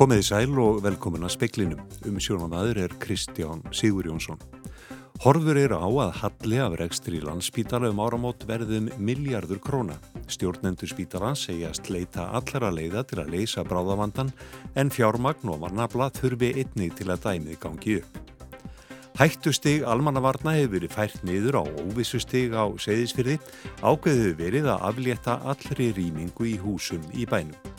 Komiði sæl og velkomin að speklinum. Um sjónamaður er Kristján Sigur Jónsson. Horfur eru á að halli af rekstri landsspítala um áramót verðum miljardur króna. Stjórnendur spítala segjast leita allara leiða til að leysa bráðavandan en fjármagn og varnabla þurfi einnig til að dæmið gangi upp. Hættustig almannavarna hefur verið fært niður á óvissustig á segðisfyrði ákveðu verið að aflétta allri rýmingu í húsum í bænum.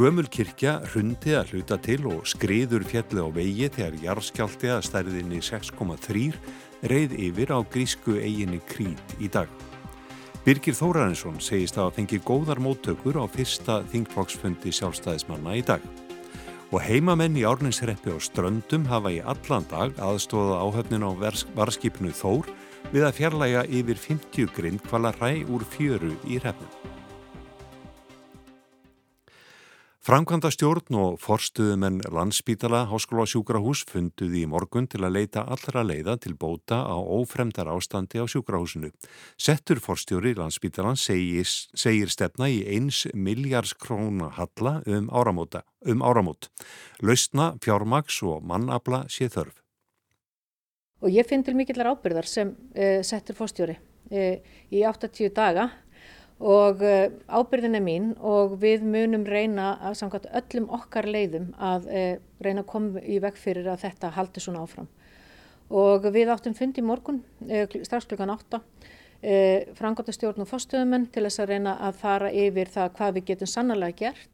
Gömul kirkja hrundi að hluta til og skriður fjalli á vegi þegar jarðskjálti að stærðinni 6,3 reið yfir á grísku eiginni Krít í dag. Birgir Þórarinsson segist að fengi góðar móttökur á fyrsta þingflokksfundi sjálfstæðismanna í dag. Og heimamenn í árninsreppi á ströndum hafa í allan dag aðstóða áhöfnin á varskipnu Þór við að fjarlæga yfir 50 grind kvala ræ úr fjöru í reppnum. Framkvæmda stjórn og forstuðumenn landsbítala Háskóla sjúkrahús funduði í morgun til að leita allra leiða til bóta á ófremdar ástandi á sjúkrahúsinu. Settur forstjóri landsbítalan segir, segir stefna í eins miljars króna halla um, áramóta, um áramót. Lausna, fjármaks og mannabla sé þörf. Og ég finn til mikillar ábyrðar sem uh, settur forstjóri uh, í 80 daga og eh, ábyrðin er mín og við munum reyna að samkvæmt öllum okkar leiðum að eh, reyna að koma í veg fyrir að þetta haldi svona áfram. Og við áttum fundi í morgun, eh, strax klukkan 8, frangotastjórn og fórstöðumenn til þess að reyna að fara yfir það hvað við getum sannlega gert.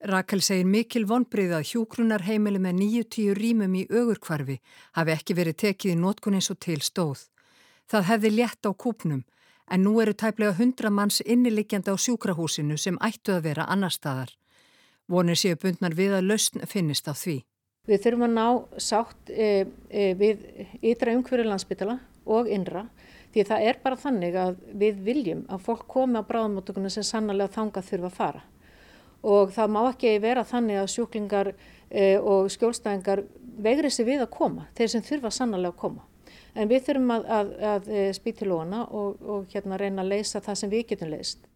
Rakel segir mikil vonbrið að hjúkrunar heimili með 9-10 rýmum í ögurkvarfi hafi ekki verið tekið í nótkun eins og til stóð. Það hefði létt á kúpnum en nú eru tæplega 100 manns inniliggjandi á sjúkrahúsinu sem ættu að vera annar staðar. Vonir séu bundnar við að lausn finnist á því. Við þurfum að ná sátt e, e, við ytra umhverju landsbytala og innra því það er bara þannig að við viljum að fólk komi á bráðmótökunum sem sannlega þanga þurfa að fara. Og það má ekki vera þannig að sjúklingar e, og skjólstæðingar vegri sig við að koma, þeir sem þurfa sannlega að koma. En við þurfum að, að, að eh, spýti lóna og, og hérna reyna að leysa það sem við getum leist.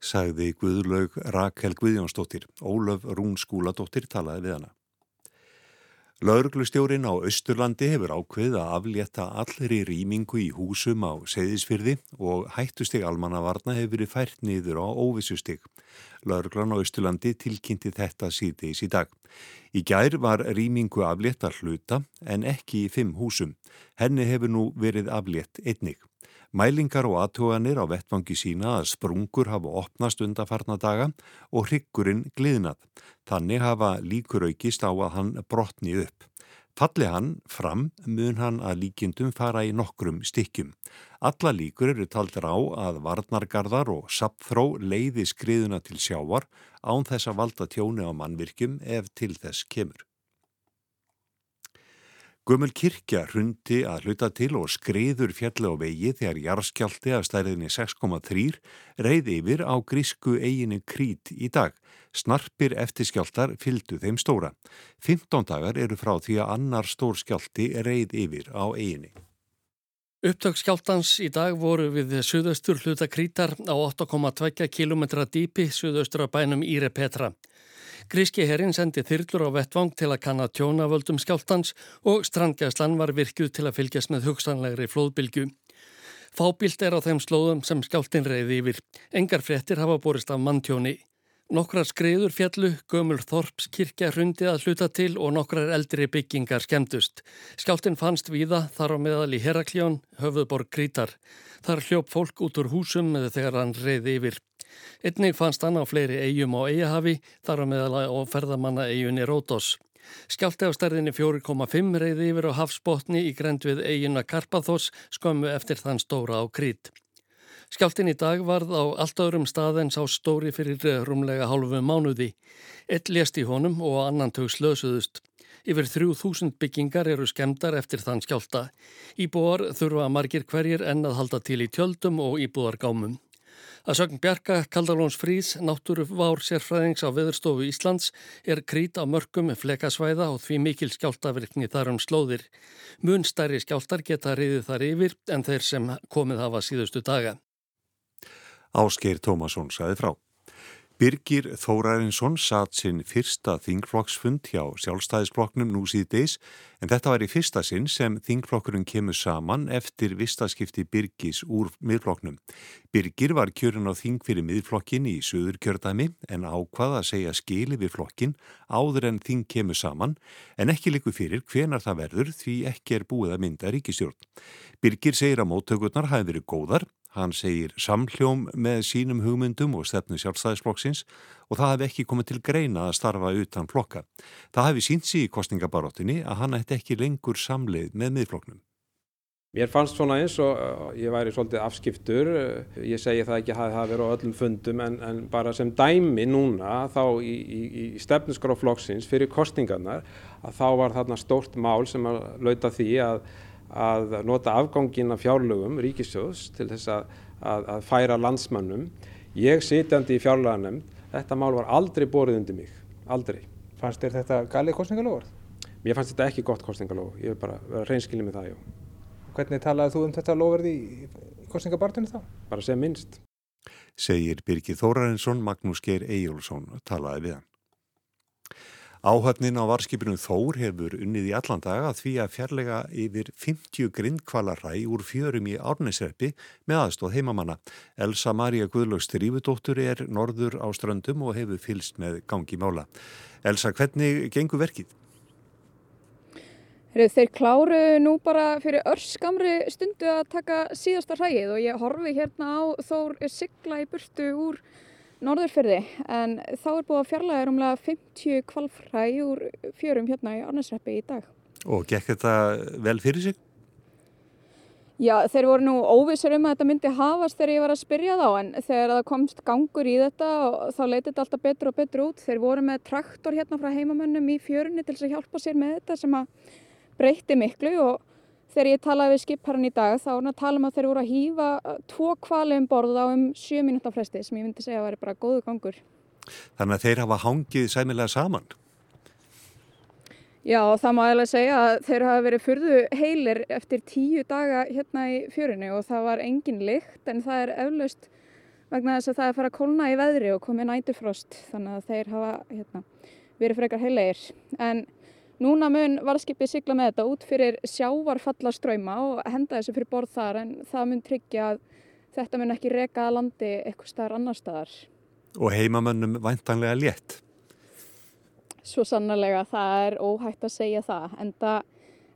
Sagði Guðlaug Rakel Guðjónsdóttir, Ólaf Rún Skúladóttir talaði við hana. Lauruglustjórin á Östurlandi hefur ákveð að aflétta allir í rýmingu í húsum á Seyðisfyrði og hættustig almannavarna hefur verið fært niður á óvissustig. Lauruglan á Östurlandi tilkynnti þetta síðdeis í dag. Í gær var rýmingu aflétta hluta en ekki í fimm húsum. Henni hefur nú verið aflétt einnig. Mælingar og aðtóganir á vettvangi sína að sprungur hafa opnast undarfarna daga og hryggurinn gliðnað. Þannig hafa líkur aukist á að hann brotni upp. Falli hann fram mun hann að líkindum fara í nokkrum stykkjum. Alla líkur eru taldir á að varnargarðar og sapþró leiði skriðuna til sjávar án þess að valda tjóni á mannvirkjum ef til þess kemur. Gömul kirkja hrundi að hluta til og skriður fjalli á vegi þegar jarðskjaldi af stærðinni 6,3 reyði yfir á grísku eiginu Krít í dag. Snarpir eftirskjaldar fyldu þeim stóra. 15 dagar eru frá því að annar stór skjaldi reyð yfir á eiginu. Upptökskjáltans í dag voru við suðaustur hluta Krítar á 8,2 km dýpi suðaustur af bænum Íre Petra. Gríski herrin sendi þyrlur á vettvang til að kanna tjónavöldum skjáltans og strandgæslan var virkuð til að fylgjast með hugsanlegri flóðbylgu. Fábilt er á þeim slóðum sem skjáltin reyði yfir. Engar fréttir hafa borist af manntjóni. Nokkrar skriður fjallu, gömul Þorps kirkja hrundið að hluta til og nokkrar eldri byggingar skemmtust. Skjáltin fannst víða þar á meðal í Herakljón, höfðuborg Grítar. Þar hljóp fólk út úr húsum með þegar hann reyði yfir. Einnig fannst hann á fleiri eigum á eigahafi þar á meðal á ferðamanna eigunni Rótos. Skjálti á stærðinni 4,5 reyði yfir á hafsbótni í grend við eiguna Karpathos skömmu eftir þann stóra á Krít. Skjáltin í dag varð á allt öðrum stað en sá stóri fyrir rúmlega hálfu mánuði. Ett lést í honum og annan tök slösuðust. Yfir 3000 byggingar eru skemdar eftir þann skjálta. Íbúar þurfa margir hverjir en að halda til í tjöldum og íbúargámum. Að sögn Bjarka Kaldalóns Frís, náttúru vár sérfræðings á Veðurstofu Íslands, er krít á mörgum flekasvæða og því mikil skjáltavirkni þar um slóðir. Mun stærri skjáltar geta riðið þar yfir en þeir sem komið hafa síðustu daga. Áskeir Tómasson saði frá. Birgir Þórarinsson satt sinn fyrsta þingflokksfund hjá sjálfstæðisflokknum nú síðdeis en þetta var í fyrsta sinn sem þingflokkurinn kemur saman eftir vistaskipti Birgis úr miðflokknum. Birgir var kjörin á þing fyrir miðflokkin í söður kjördæmi en ákvað að segja skili við flokkin áður en þing kemur saman en ekki liku fyrir hvenar það verður því ekki er búið að mynda ríkistjórn. Birgir segir að móttökurnar hafi verið góðar Hann segir samhljóm með sínum hugmyndum og stefnu sjálfstæðisflokksins og það hefði ekki komið til greina að starfa utan flokka. Það hefði sínt sig í kostningabaróttinni að hann ætti ekki lengur samleið með miðflokknum. Mér fannst svona eins og uh, ég væri svolítið afskiptur, ég segi það ekki að það veri á öllum fundum en, en bara sem dæmi núna þá í, í, í stefnusgráflokksins fyrir kostningarnar að þá var þarna stórt mál sem að lauta því að að nota afgangin af fjárlögum ríkisjóðs til þess að, að, að færa landsmannum. Ég sitjandi í fjárlöganemnd, þetta mál var aldrei borðið undir mig, aldrei. Fannst þér þetta galið kostningalóður? Mér fannst þetta ekki gott kostningalóð, ég hef bara reynskilja með það, já. Hvernig talaði þú um þetta lóverði í kostningabartunni þá? Bara sem minnst. Segir Birgir Þórarinsson, Magnús Geir Eyjólfsson talaði við hann. Áhöfnin á varskipinum Þór hefur unnið í allan daga því að fjarlæga yfir 50 grindkvalarræ úr fjörum í árnesreppi með aðstóð heimamanna. Elsa Maria Guðlögs Trífudóttur er norður á ströndum og hefur fylst með gangi mála. Elsa, hvernig gengur verkið? Þeir kláru nú bara fyrir örskamri stundu að taka síðasta hræið og ég horfi hérna á Þór sigla í burtu úr norðurfyrði en þá er búið að fjarlæga rúmlega 50 kvalfræ úr fjörum hérna í Arnarsreppi í dag. Og gekk þetta vel fyrir sig? Já, þeir voru nú óvissar um að þetta myndi hafast þegar ég var að spyrja þá en þegar það komst gangur í þetta þá leiti þetta alltaf betur og betur út. Þeir voru með traktor hérna frá heimamönnum í fjörunni til að hjálpa sér með þetta sem að breytti miklu og Þegar ég talaði við skipharran í dag þá er hann að tala um að þeir voru að hýfa uh, tvo kvali um borð á um sjö mínúta fresti sem ég myndi segja að veri bara góðu gangur. Þannig að þeir hafa hangið sæmilega saman? Já, það má eiginlega segja að þeir hafa verið fyrðu heilir eftir tíu daga hérna í fjörinu og það var engin lykt en það er eflaust vegna þess að það er fara að kólna í veðri og komið nætufrost þannig að þeir hafa hérna, verið frekar heilegir. En Núna mun varðskipið sigla með þetta út fyrir sjávarfallaströyma og henda þessu fyrir borð þar en það mun tryggja að þetta mun ekki reka að landi eitthvað staðar annar staðar. Og heimamönnum væntanlega létt? Svo sannarlega það er óhægt að segja það en það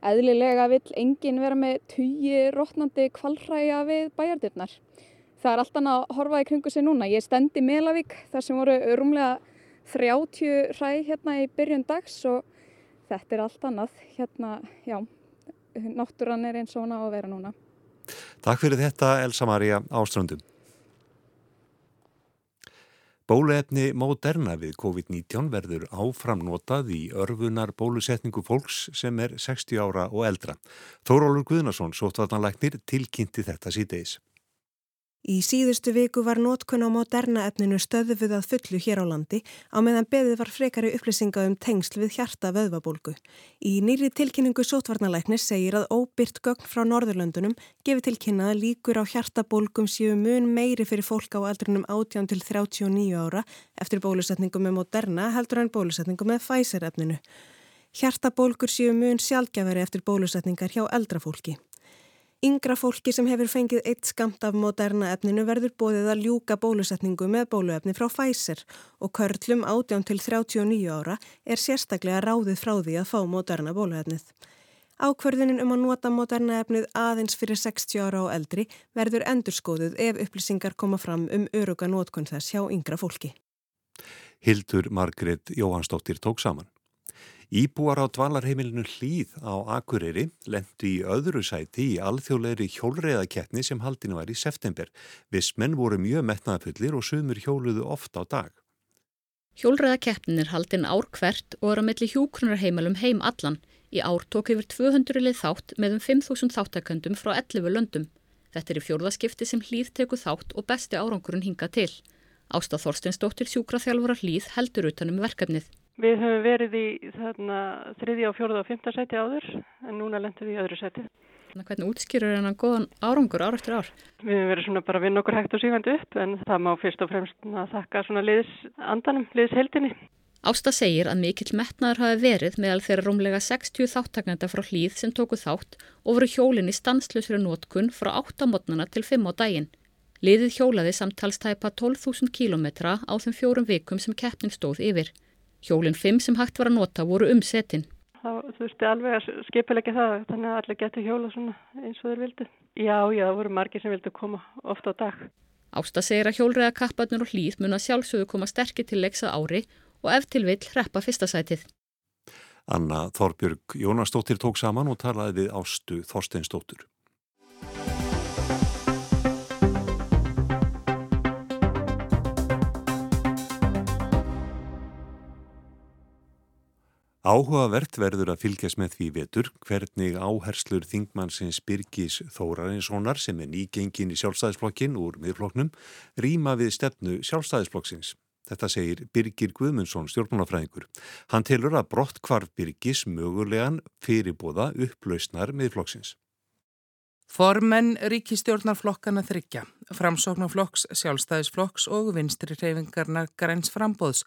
eðlilega vil enginn vera með tugi rótnandi kvalræja við bæjardirnar. Það er alltaf að horfa í kringu sig núna. Ég stendi Melavík þar sem voru rúmlega 30 ræ hérna í byrjun dags og þetta er allt annað. Hérna, já, náttúran er eins og hana á að vera núna. Takk fyrir þetta Elsa Maria Áströndum. Bóluefni Moderna við COVID-19 verður áframnotað í örfunar bólusetningu fólks sem er 60 ára og eldra. Þórólur Guðnason, sótvarnanlæknir, tilkynnti þetta síðdeis. Í síðustu viku var nótkun á moderna efninu stöðuð að fullu hér á landi á meðan beðið var frekari upplýsinga um tengsl við hjarta vöðvabólgu. Í nýri tilkynningu sótvarnalæknis segir að óbyrt gögn frá Norðurlöndunum gefi tilkynnaða líkur á hjartabólgum séu mun meiri fyrir fólk á aldrinum 18 til 39 ára eftir bólusetningu með moderna heldur en bólusetningu með Pfizer efninu. Hjartabólgur séu mun sjálfgjafari eftir bólusetningar hjá eldrafólki. Yngra fólki sem hefur fengið eitt skamt af moderna efninu verður bóðið að ljúka bólusetningu með bóluefni frá Pfizer og körlum 18 til 39 ára er sérstaklega ráðið frá því að fá moderna bóluefnið. Ákverðinin um að nota moderna efnið aðeins fyrir 60 ára og eldri verður endurskóðuð ef upplýsingar koma fram um öruga nótkunn þess hjá yngra fólki. Hildur Margret Jóhannsdóttir tók saman. Íbúar á dvalarheimilinu hlýð á Akureyri lendi í öðru sæti í alþjóðleiri hjólreiðakeppni sem haldinu var í september. Vissmenn voru mjög metnaðafullir og sumur hjóluðu oft á dag. Hjólreiðakeppnin er haldin ár hvert og er á milli hjókrunarheimilum heim allan. Í ár tók yfir 200 lið þátt með um 5.000 þáttaköndum frá 11 löndum. Þetta er í fjórðaskipti sem hlýð teku þátt og besti árangurinn hinga til. Ásta Þorsteinsdóttir sjúkraþjálfura hlýð heldur utanum verkefnið. Við höfum verið í þarna þriðja og fjóruða og fymta seti áður en núna lendum við í öðru seti. Hvernig útskýrur hennar góðan árangur ár eftir ár? Við hefum verið svona bara að vinna okkur hægt og sífandi upp en það má fyrst og fremst að þakka svona liðsandanum, liðsheldinni. Ásta segir að mikill metnaður hafi verið meðal þeirra rúmlega 60 þáttaknenda frá hlýð sem tóku þátt og voru hjólinni stanslusri nótkun frá 8 mótnana til 5 á daginn. Liðið hjólaði samtalstæpa 12.000 kílometra á þeim fjórum vikum sem keppnin stóð yfir. Hjólinn 5 sem hægt var að nota voru um setin. Það þurfti alveg að skipilegja það þannig að allir getur hjóla svona eins og þeir vildu. Já, já, það voru margir sem vildu koma ofta á dag. Ásta segir að hjólriða kapparnir og hlýð mun að sjálfsögðu koma sterkir til leiksað ári og ef til vill hreppa fyrsta sætið. Anna Þorbjörg Jónastóttir tók saman og talaði við Ástu Þorsteinstóttur. Áhugavert verður að fylgjast með því vetur hvernig áherslur þingmannsins Birgis Þórarinssonar sem er nýgengin í sjálfstæðisflokkin úr miðflokknum rýma við stefnu sjálfstæðisflokksins. Þetta segir Birgir Guðmundsson stjórnmálafræðingur. Hann telur að brott hvarf Birgis mögulegan fyrirbóða upplausnar miðflokksins. Formenn ríkistjórnarflokkana þryggja, framsóknarflokks, sjálfstæðisflokks og vinstri reyfingarna græns frambóðs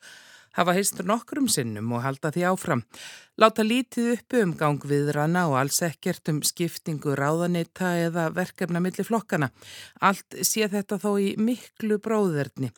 hafa heist nokkrum sinnum og halda því áfram. Láta lítið uppu um gangviðrana og alls ekkert um skiptingu ráðanita eða verkefna millir flokkana. Allt sé þetta þó í miklu bróðverðni.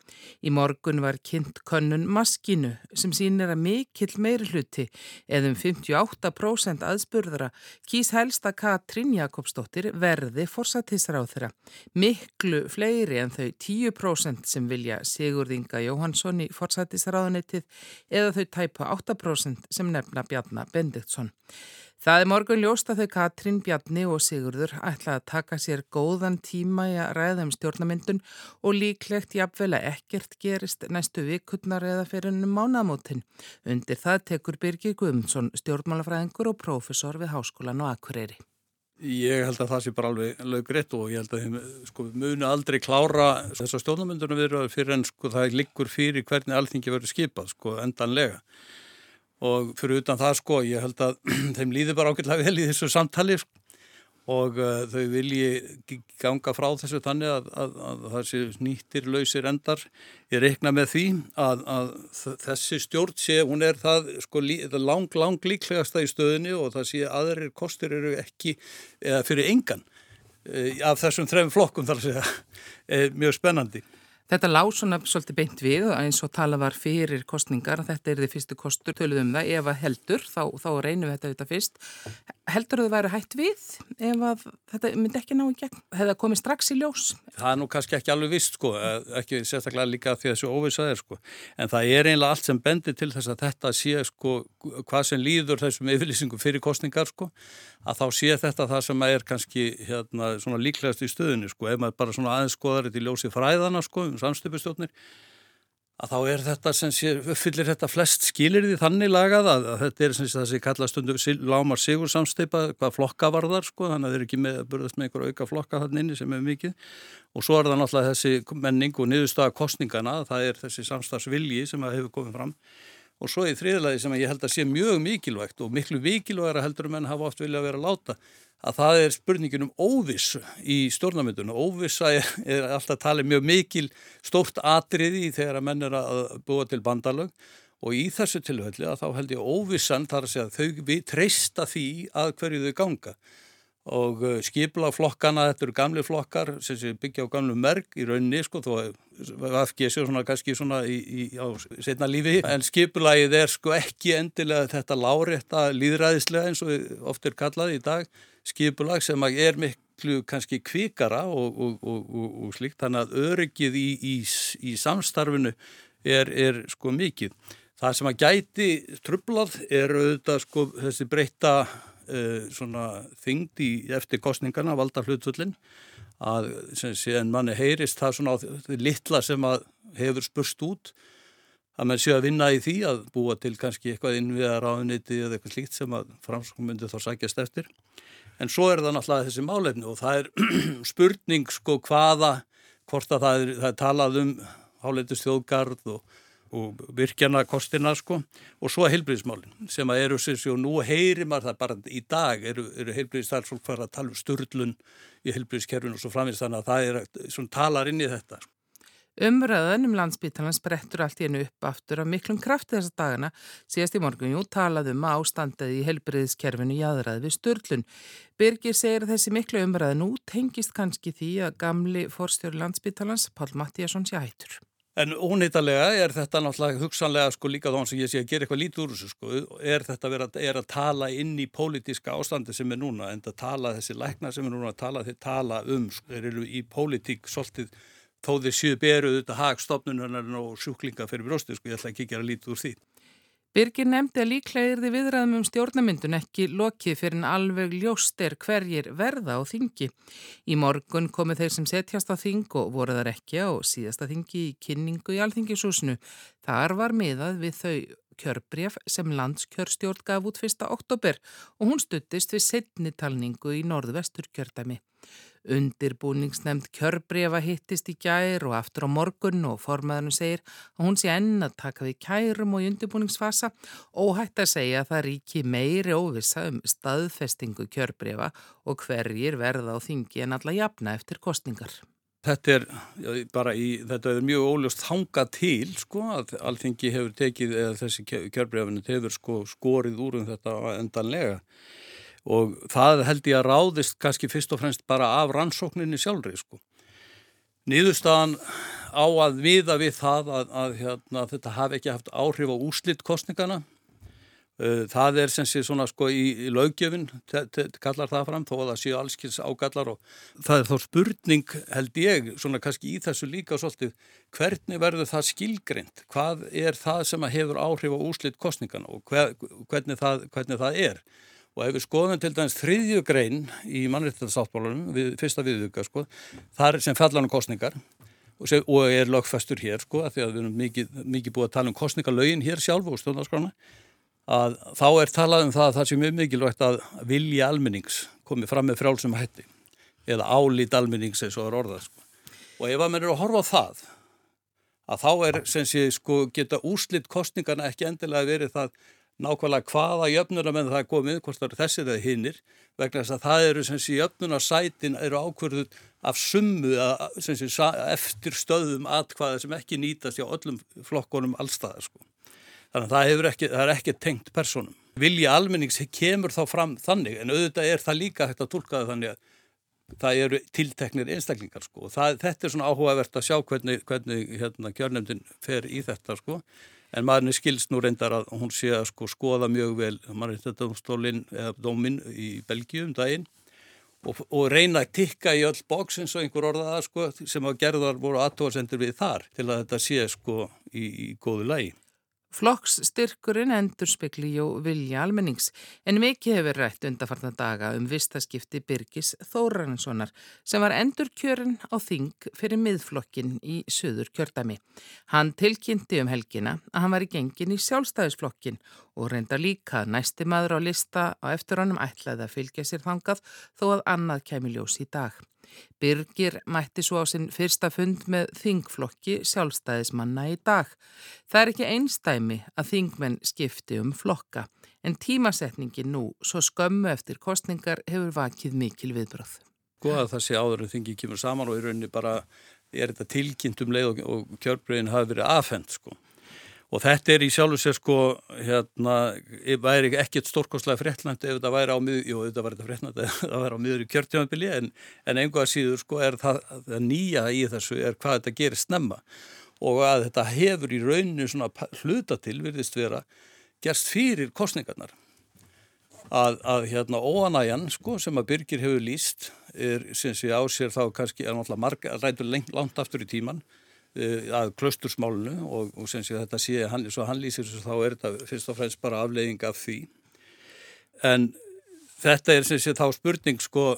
Í morgun var kynnt könnun maskinu sem sínir að mikill meiri hluti eða um 58% aðspurðara kýs helst að Katrín Jakobsdóttir verði forsatisráð þeirra. Miklu fleiri en þau 10% sem vilja Sigurðinga Jóhansson í forsatisráðanitið eða þau tæpa 8% sem nefna Bjarni Bjarnar Bendiktsson. Það er morgun ljóst að þau Katrín Bjarni og Sigurður ætla að taka sér góðan tíma í að ræða um stjórnamyndun og líklegt jafnvel að ekkert gerist næstu vikurnar eða fyrir ennum mánamótin. Undir það tekur Birgir Guðmundsson, stjórnmálafræðingur og prófessor við Háskólan og Akureyri. Ég held að það sé bara alveg löggrétt og ég held að þeim sko, muni aldrei klára þessar stjórnamyndunum við fyrir en sko, það liggur fyrir hvernig alltingi verður skipað sko, endanlega og fyrir utan það sko ég held að þeim líður bara ákveðlega vel í þessu samtali sko, og uh, þau vilji ganga frá þessu þannig að, að, að þessi nýttir lausir endar. Ég reikna með því að, að þessi stjórn sé, hún er það sko lí, lang, lang líklegasta í stöðinu og það sé aðrir kostur eru ekki eða fyrir engan uh, af þessum þrejum flokkum þar að segja. Mjög spennandi Þetta lág svona svolítið beint við eins og tala var fyrir kostningar þetta er því fyrstu kostur, töluðum það, ef að heldur þá, þá reynum við þetta, þetta fyrst heldur að það væri hægt við ef að þetta myndi ekki ná í gegn? Hefða komið strax í ljós? Það er nú kannski ekki alveg vist sko, ekki sérstaklega líka því að þessu óvissað er sko, en það er einlega allt sem bendir til þess að þetta sé sko hvað sem líður þessum yfirlýsingum fyrir kostningar sko, að þá sé þetta það sem er kannski hérna svona líklegast í stöðunni sko, ef maður bara svona aðeins skoðar þetta í ljósi fræðana sko um samstöpustjórnir að þá er þetta sem sé, uppfyllir þetta flest skilir því þannig lagað að, að þetta er sem sé það sem kalla stundu lámar sigur samsteipa hvað flokka var þar sko þannig að þeir eru ekki með að burðast með einhver auka flokka þannig inni sem er mikið. Og svo er það náttúrulega þessi menning og niðurstaða kostningana það er þessi samstagsvilji sem hefur komið fram og svo í þriðlagi sem ég held að sé mjög mikilvægt og miklu mikilvægara heldur um enn hafa oft vilja að vera láta að það er spurningin um óvissu í stjórnarmyndunum. Óvissa er, er alltaf talið mjög mikil stórt atriði þegar að menn er að búa til bandalög og í þessu tilhölli að þá held ég óvissan þar að segja þau við treysta því að hverju þau ganga og uh, skipla flokkana, þetta eru gamli flokkar sem byggja á gamlu merk í rauninni sko, þó FG séu svona kannski svona í, í, á setna lífi. En skipulagið er sko ekki endilega þetta lárétta líðræðislega eins og oft er kallað í dag. Skipulag sem er miklu kannski kvikara og, og, og, og slikt þannig að öryggið í, í samstarfinu er, er sko mikið. Það sem að gæti trublað er auðvitað sko þessi breyta uh, svona þingd í eftir kostningarna valda hlutullin að en manni heyrist það svona á því litla sem að hefur spurst út að mann sé að vinna í því að búa til kannski eitthvað innviðar áðuniti eða eitthvað slíkt sem að framskommundi þá sækjast eftir. En svo er það náttúrulega þessi málefni og það er spurning sko hvaða, hvort að það er, það er talað um háleitist þjóðgarð og, og virkjana kostina sko og svo heilbríðismálinn sem að eru sér og nú heyrir maður það bara í dag eru, eru heilbríðistarfsfólk fara að tala um störlun í heilbríðiskerfinu og svo framins þannig að það er svona talar inn í þetta. Umræðan um landsbytalans brettur allt í hennu upp aftur af miklum krafti þessa dagana síðast í morgun, jú, talaðum að ástandaði í helbriðiskerfinu í aðræði við störlun. Birgir segir að þessi miklu umræðan út tengist kannski því að gamli forstjóri landsbytalans, Pál Mattíasson, sé hættur. En ónýttalega er þetta náttúrulega hugsanlega sko líka þá sem ég sé að gera eitthvað lítið úr þessu sko, er þetta vera, er að tala inn í pólitíska ástandi sem er núna en að tala þessi lækna sem er núna að tala, þeir tala um, sko, þeir eru í pólitík svolítið þó þeir séu beruð þetta hagstofnunarnar og sjúklinga fyrir brjóstu, sko, ég ætla ekki að gera lítið úr því. Birgir nefndi að líklega er þið viðræðum um stjórnamyndun ekki lokið fyrir en alveg ljóst er hverjir verða á þingi. Í morgun komu þeir sem setjast á þing og voru þar ekki á síðasta þingi í kynningu í alþingisúsinu. Þar var miðað við þau kjörbref sem landskjörstjórn gaf út 1. oktober og hún stuttist við setnitalningu í norðvestur kjördæmi. Undirbúningsnemnd kjörbrefa hittist í gær og aftur á morgun og formaðurinn segir að hún sé enn að taka við kærum og í undirbúningsfasa og hægt að segja að það ríki meiri óvisa um staðfestingu kjörbrefa og hverjir verða á þingi en alla jafna eftir kostningar. Þetta er bara í, þetta er mjög óljóst hanga til sko að allþingi hefur tekið eða þessi kjörbreyfinu hefur sko skorið úr um þetta endanlega og það held ég að ráðist kannski fyrst og fremst bara af rannsókninni sjálfri sko. Nýðustan á að viða við það að, að hérna, þetta hafi ekki haft áhrif á úslitt kostningana Eh, það er sem sé svona sko í, í laugjöfin, kallar það fram, þó að það séu allskils ágallar og það er þá spurning held ég svona kannski í þessu líka svolítið, hvernig verður það skilgrind? Hvað er það sem hefur áhrif á úslitt kostningana og hver, hvernig, það, hvernig það er? Og ef við skoðum til dæmis þriðju grein í mannréttarsáttbólunum, við, fyrsta viðuga sko, það er sem fallanum kostningar og, sem, og er lögfestur hér sko, því að við erum mikið, mikið búið að tala um kostningalögin hér sjálf og stjórnarskrána að þá er talað um það að það sé mjög mikilvægt að vilja almennings komið fram með frjálsum hætti eða álít almennings eins og orðað sko. og ef að mann eru að horfa á það að þá er sem sé sko geta úslitt kostningarna ekki endilega verið það nákvæmlega hvaða jöfnuna með það komið, hvort það eru þessir eða hinnir vegna þess að það eru sem sé jöfnunarsætin eru ákverðuð af summu eftir stöðum atkvaða sem ekki nýtast hjá öllum flokkonum allstaðar sko. Þannig að það, ekki, það er ekki tengt personum. Vilja almennings kemur þá fram þannig en auðvitað er það líka hægt að tólka það þannig að það eru tilteknir einstaklingar sko. Það, þetta er svona áhugavert að sjá hvernig, hvernig hérna, kjörnefndin fer í þetta sko. En maðurinn skilst nú reyndar að hún sé að sko, skoða mjög vel mannreittadómstólinn eða dóminn í Belgíu um daginn og, og reyna að tikka í öll bóks eins og einhver orðaða sko, sem að gerðar voru aðtóðsendur við þar til að þetta sé sko í, í góðu lægi. Flokksstyrkurinn endur spekli og vilja almennings en mikið hefur rætt undarfarnar daga um vistaskipti Birgis Þóranssonar sem var endur kjörn á þing fyrir miðflokkin í söður kjördami. Hann tilkynnti um helgina að hann var í gengin í sjálfstæðisflokkin og reynda líka næsti maður á lista á eftir honum ætlaði að fylgja sér þangað þó að annað kemi ljós í dag. Birgir mætti svo á sinn fyrsta fund með þingflokki sjálfstæðismanna í dag. Það er ekki einstæmi að þingmenn skipti um flokka en tímasetningin nú svo skömmu eftir kostningar hefur vakið mikil viðbröð. Góða það sé áður en þingi kemur saman og í rauninni bara er þetta tilkynnt um leið og kjörbreyðin hafi verið afhengt sko. Og þetta er í sjálfu sér sko, hérna, væri ekkert stórkostlega fréttland ef þetta væri á miður, jú þetta væri þetta fréttland ef þetta væri á miður í kjörtjónabili en, en einhvað síður sko er það, það nýja í þessu er hvað þetta gerir snemma og að þetta hefur í rauninu svona hluta til, virðist vera, gerst fyrir kostningarnar. Að, að hérna óanæjan sko sem að Byrgir hefur líst er sem sé á sér þá kannski er náttúrulega marga, rætur lengt langt aftur í tíman að klaustursmálunu og, og sem sé þetta sé, hann, svo hann lýsir svo þá er þetta fyrst og fremst bara afleiðing af því. En þetta er sem sé þá spurning sko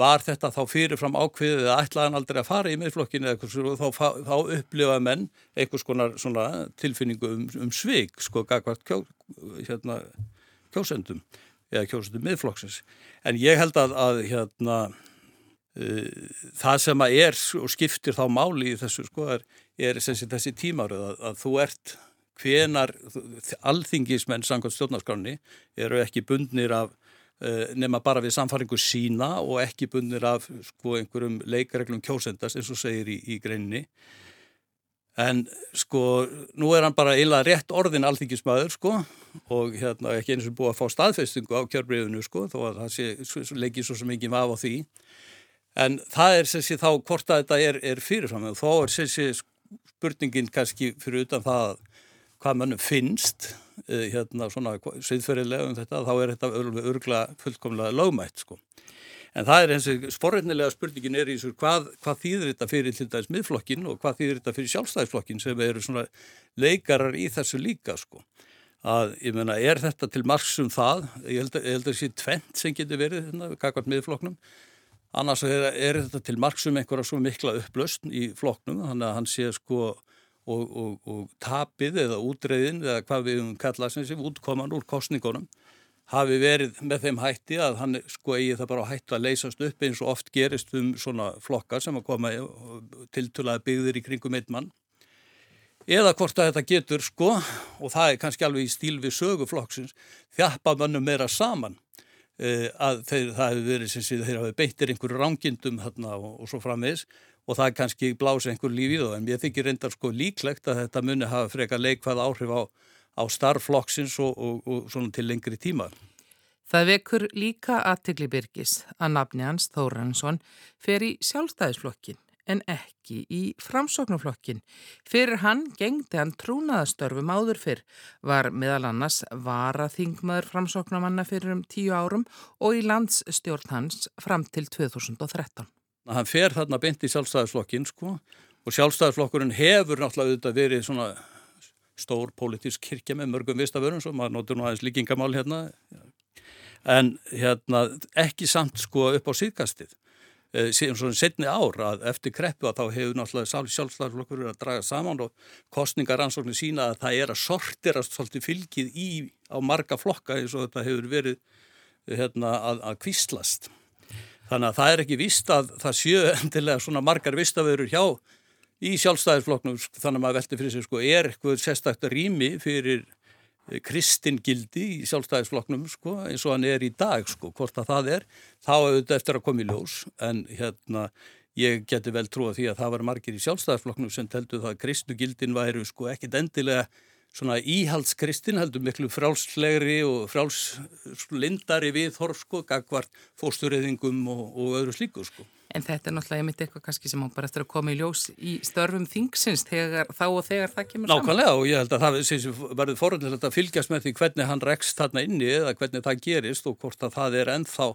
var þetta þá fyrirfram ákveðið eða ætlaðan aldrei að fara í miðflokkinu eða eitthvað þá, þá upplifa menn einhvers konar tilfinningu um, um svig sko gagvart kjó, hérna, kjósendum eða kjósendum miðflokksins. En ég held að, að hérna það sem að er og skiptir þá máli í þessu sko er, er þessi tímaröð að, að þú ert hvenar alþingismenn sangað stjórnarskráni eru ekki bundnir af uh, nema bara við samfaringu sína og ekki bundnir af sko einhverjum leikareglum kjósendast eins og segir í, í greinni en sko nú er hann bara eila rétt orðin alþingismæður sko og hérna ekki eins og búið að fá staðfestingu á kjörbreyðinu sko þó að það sé, leikir svo sem enginn var á því en það er sem sé þá hvort að þetta er, er fyrirfram. Og þá er sem sé spurningin kannski fyrir utan það hvað mannum finnst uh, hérna svona sviðferðilega um þetta þá er þetta örgla fullkomlega lögmætt sko. En það er eins og sporreitnilega spurningin er í þessu hvað, hvað þýðir þetta fyrir til dæs miðflokkin og hvað þýðir þetta fyrir sjálfstæðisflokkin sem eru svona leikarar í þessu líka sko. Að ég menna er þetta til margsum það, ég held að það sé tvent sem getur verið hérna, kakvart miðflokknum, annars er, er þetta til margsum einhverja svo mikla upplöst í flokknum þannig að hann sé sko og, og, og tapið eða útreiðin eða hvað við um kalla sem útkoman úr kostningunum hafi verið með þeim hætti að hann sko eigi það bara hættu að leysast upp eins og oft gerist um svona flokkar sem að koma tiltulaði byggðir í kringum einn mann. Eða hvort að þetta getur sko og það er kannski alveg í stíl við söguflokksins þjappa mannum meira saman að þeir, það hefur verið sem sé þeir hafi beittir einhverju rángindum þarna og, og svo framvegs og það kannski blási einhver líf í það en ég þykir reyndar sko líklegt að þetta muni hafa freka leikvað áhrif á á starfflokksins og, og, og svona til lengri tíma. Það vekur líka aðtegli Birgis að nafni hans Þóransson fer í sjálfstæðisflokkin en ekki í framsóknarflokkin. Fyrir hann gengdi hann trúnaðastörfum áður fyrr, var meðal annars varaþingmaður framsóknarmanna fyrir um tíu árum og í landsstjórn hans fram til 2013. Hann fer þarna beint í sjálfstæðisflokkin sko og sjálfstæðisflokkurinn hefur náttúrulega verið svona stór pólitísk kirkja með mörgum vistaförun svo maður notur nú aðeins líkingamál hérna en hérna ekki samt sko upp á síðkastið síðan svona setni ár að eftir kreppu að þá hefur náttúrulega sjálfstæðarflokkur að draga saman og kostningaransóknir sína að það er að sortirast svolítið fylgið í á marga flokka eins og þetta hefur verið hérna að, að kvíslast. Þannig að það er ekki vist að það séu endilega svona margar vistaförur hjá í sjálfstæðisflokknum þannig að maður velti fyrir sig sko er eitthvað sérstakta rými fyrir eh, kristingildi í sjálfstæðisflokknum sko eins og hann er í dag sko hvort að það er þá auðvitað eftir að koma í ljós. En hérna ég geti vel trúið því að það var margir í sjálfstæðisflokknum sem teldu það að kristugildin væri sko ekkit endilega svona íhaldskristin heldur miklu frálslegri og frálslindari við þorf sko gagvart fóstureyðingum og, og öðru slíku sko En þetta er náttúrulega einmitt eitthvað kannski sem hún bara eftir að koma í ljós í störfum þingsins þegar, þá og þegar það kemur saman. Nákvæmlega og ég held að það verður forðilegt að fylgjast með því hvernig hann rekst þarna inni eða hvernig það gerist og hvort að það er ennþá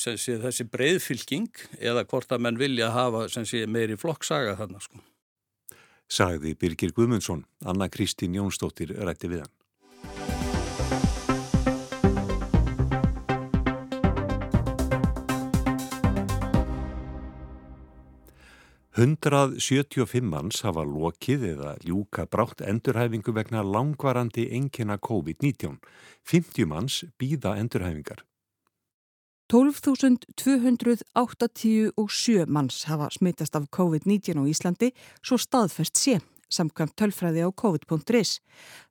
sé, þessi breyðfylgjing eða hvort að menn vilja hafa sé, meiri flokksaga þarna sko. Sagði Birgir Guðmundsson, Anna Kristín Jónsdóttir rætti við hann. 175 manns hafa lokið eða ljúka brátt endurhæfingu vegna langvarandi engina COVID-19. 50 manns býða endurhæfingar. 12.287 manns hafa smittast af COVID-19 á Íslandi svo staðfest sé, samkvæmt tölfræði á COVID.is.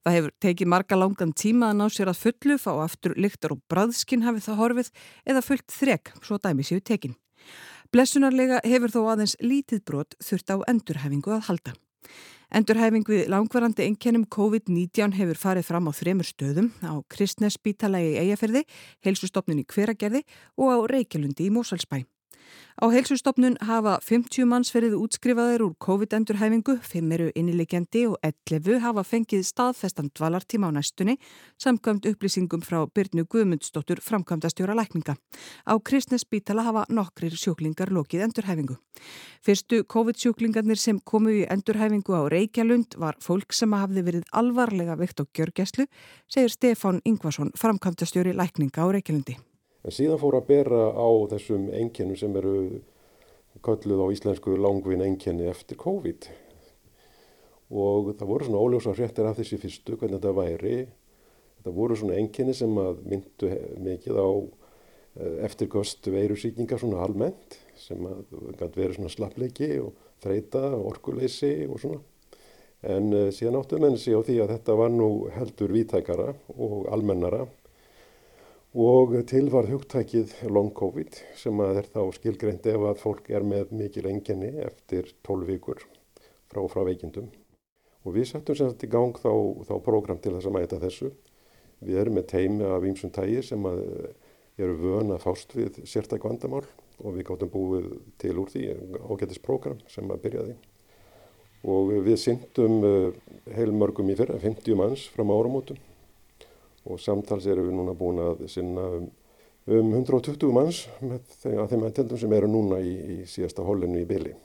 Það hefur tekið marga langan tíma að ná sér að fullu, fá aftur lyktar og bræðskinn hafið það horfið eða fullt þrek, svo dæmi séu tekinn. Blessunarlega hefur þó aðeins lítið brot þurft á endurhæfingu að halda. Endurhæfing við langvarandi einkennum COVID-19 hefur farið fram á þremur stöðum á Kristnesspítalagi í Eyjaferði, helsustofnun í Hveragerði og á Reykjalundi í Mósalsbæ. Á heilsustofnun hafa 50 manns verið útskrifaðir úr COVID-endurhæfingu, 5 eru innilegjandi og 11 hafa fengið staðfestan dvalartíma á næstunni samkvæmt upplýsingum frá Byrnu Guðmundsdóttur framkvæmdastjóra lækninga. Á Kristnesspítala hafa nokkrir sjúklingar lokið endurhæfingu. Fyrstu COVID-sjúklingarnir sem komu í endurhæfingu á Reykjalund var fólk sem hafði verið alvarlega veikt á gjörgæslu, segir Stefán Ingvarsson framkvæmdastjóri lækninga á Reykjalundi. En síðan fór að bera á þessum enginnum sem eru kölluð á íslensku langvinn enginni eftir COVID. Og það voru svona óljósa hrettir af þessi fyrstu, hvernig þetta væri. Þetta voru svona enginni sem myndu mikið á eftirkost veirusíkingar svona almennt sem gæti verið svona slappleiki og þreita, orkuleysi og svona. En uh, síðan áttu menn sig á því að þetta var nú heldur vítækara og almennara og til var hugtækið long covid sem að er þá skilgreint ef að fólk er með mikil enginni eftir 12 vikur frá, frá veikindum. Og við settum sem sagt í gang þá, þá program til þess að mæta þessu. Við erum með teimi af ímsum tægi sem að eru vön að fást við sérstæk vandamál og við gáttum búið til úr því ágættisprogram sem að byrjaði. Og við syndum uh, heilmörgum í fyrra, 50 manns fram áramótum og samtals erum við núna búin að sinna um, um 120 manns með þeim, þeim aðtendum sem eru núna í, í síðasta hollinu í byli.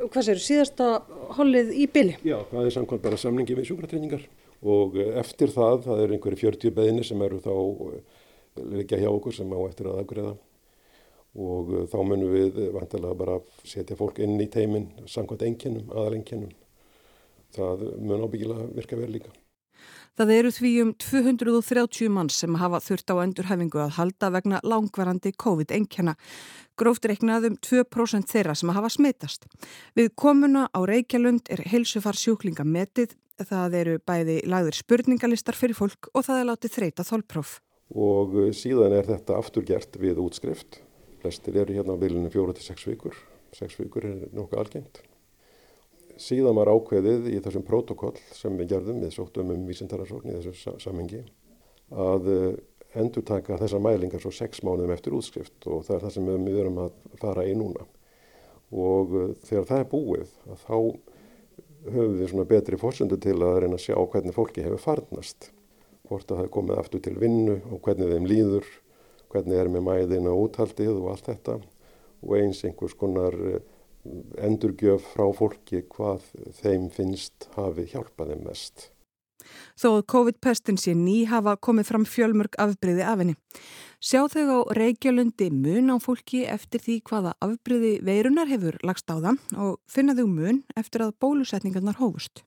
Hvað séu, síðasta hollið í byli? Já, það er samkvæmt bara samningi við sjúkratreiningar og uh, eftir það, það eru einhverju 40 beðinir sem eru þá uh, liggja hjá okkur sem á eftir að afgreða og uh, þá munum við vantilega bara setja fólk inn í teiminn samkvæmt enginnum, aðalenginnum. Það mun ábyggilega virka vel líka. Það eru því um 230 mann sem hafa þurft á endurhefingu að halda vegna langvarandi COVID-19. Gróft reiknað um 2% þeirra sem hafa smitast. Við komuna á Reykjalund er heilsufar sjúklinga metið. Það eru bæði lagður spurningalistar fyrir fólk og það er látið þreita þólpróf. Og uh, síðan er þetta afturgert við útskrift Flestir eru hérna á bilinu fjóru til sex vikur. Sex vikur er nokkuð algengt. Síðan var ákveðið í þessum protokoll sem við gerðum, við sóttum um vísindararsókn í þessu samengi, að eh, endur taka þessar mælingar svo sex mánuðum eftir útskrift og það er það sem við verum að fara í núna. Og eh, þegar það er búið, þá höfum við svona betri fórsöndu til að reyna að sjá hvernig fólki hefur farnast. Hvort að það er komið aftur til vinnu og hvernig þeim líður hvernig er með mæðina úthaldið og allt þetta og eins einhvers konar eh, endurgjöf frá fólki hvað þeim finnst hafi hjálpaði mest. Þó COVID-pestin sé ný hafa komið fram fjölmörg afbreyði af henni. Sjá þau á Reykjalundi mun á fólki eftir því hvaða afbreyði veirunar hefur lagst á það og finna þau mun eftir að bólusetningarnar hófust.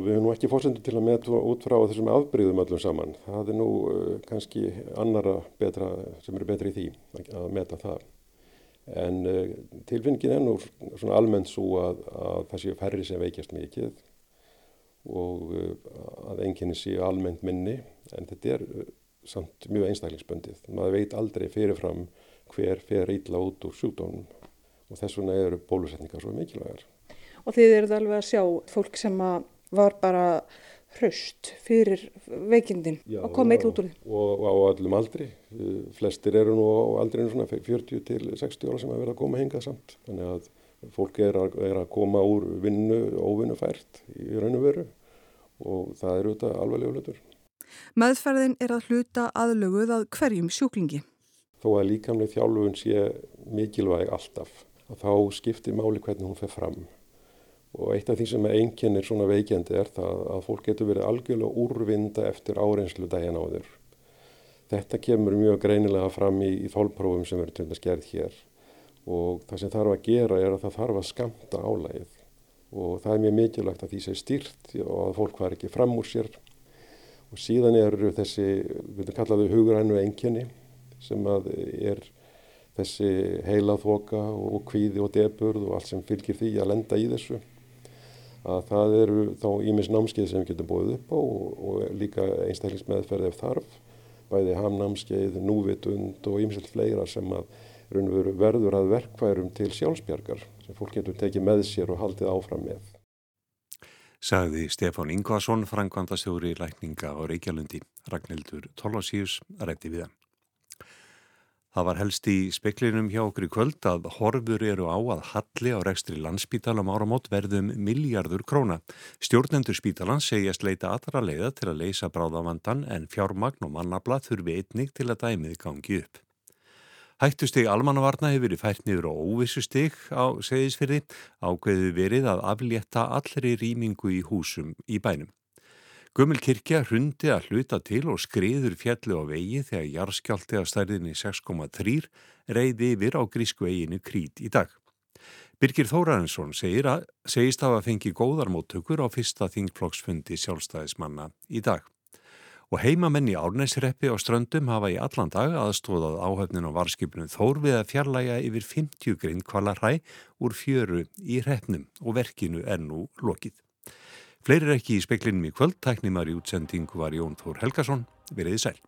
Við hefum nú ekki fórsendur til að meðtúa út frá þessum afbríðum öllum saman. Það er nú uh, kannski annara betra, sem eru betri í því að meta það. En uh, tilfinningin er nú svona almennt svo að, að það séu færri sem veikjast mikið og uh, að enginni séu almennt minni. En þetta er uh, samt mjög einstaklingsböndið. Maður veit aldrei fyrirfram hver fer ítla út úr sjúkdónum og þess vegna eru bólusetningar svo mikilvægar. Og þið eruð alveg að sjá fólk sem var bara hraust fyrir veikindin Já, og kom eitthvað út úr því. Og á allum aldri, flestir eru nú á aldrinu svona 40 til 60 ára sem að vera að koma hingað samt. Þannig að fólk er að, er að koma úr vinnu, óvinnufært í raun og veru og það eru þetta alveg hlutur. Meðferðin er að hluta aðlöguð að hverjum sjúklingi. Þó að líkamlega þjálfun sé mikilvæg alltaf, að þá skiptir máli hvernig hún fer fram og eitt af því sem einkennir svona veikendi er það að fólk getur verið algjörlega úrvinda eftir áreinslu daginn á þur. Þetta kemur mjög greinilega fram í, í þólprófum sem verður til að skerð hér. Og það sem þarf að gera er að það þarf að skamta álægið og það er mjög mikilvægt að því sé stýrt og að fólk var ekki fram úr sér. Og síðan eru þessi, við veitum kallaðu hugrænu enkenni sem að er þessi heila þoka og kvíði og deburð og allt sem fylgir því að lenda í þessu að það eru þá ímis námskeið sem við getum búið upp á og, og líka einstaklingsmeðferð ef þarf, bæði hamnámskeið, núvitund og ímiselt fleira sem að verður að verkværum til sjálfsbjargar sem fólk getur tekið með sér og haldið áfram með. Sagði Stefán Ingvarsson, frangvandastjóri lækninga á Reykjalundi, Ragnhildur Tólásíus, rætti við hann. Það var helst í speklinum hjá okkur í kvöld að horfur eru á að halli á rekstri landsspítalam áramót verðum miljardur króna. Stjórnendur spítalans segjast leita aðra leiða til að leysa bráðavandan en fjármagn og mannablað þurfi einnig til að dæmið gangi upp. Hættusteg almannavarna hefur verið fært niður á óvissustig á segisfyrði ákveðu verið að aflétta allri rýmingu í húsum í bænum. Gummilkirkja hrundi að hluta til og skriður fjalli á vegi þegar jarðskjálti að stærðinni 6,3 reyði yfir á grísku eiginu Krít í dag. Birgir Þórarensson segist að fengi góðar móttökur á fyrsta þingflokksfundi sjálfstæðismanna í dag. Og heimamenn í árnæsreppi á ströndum hafa í allan dag aðstóðað áhöfnin á varskipinu Þór við að fjallæja yfir 50 grinn kvalarhæ úr fjöru í hreppnum og verkinu er nú lokið. Fleirir ekki í speklinum í kvöld, tæknimar í útsendingu var Jón Þór Helgason, veriði sæl.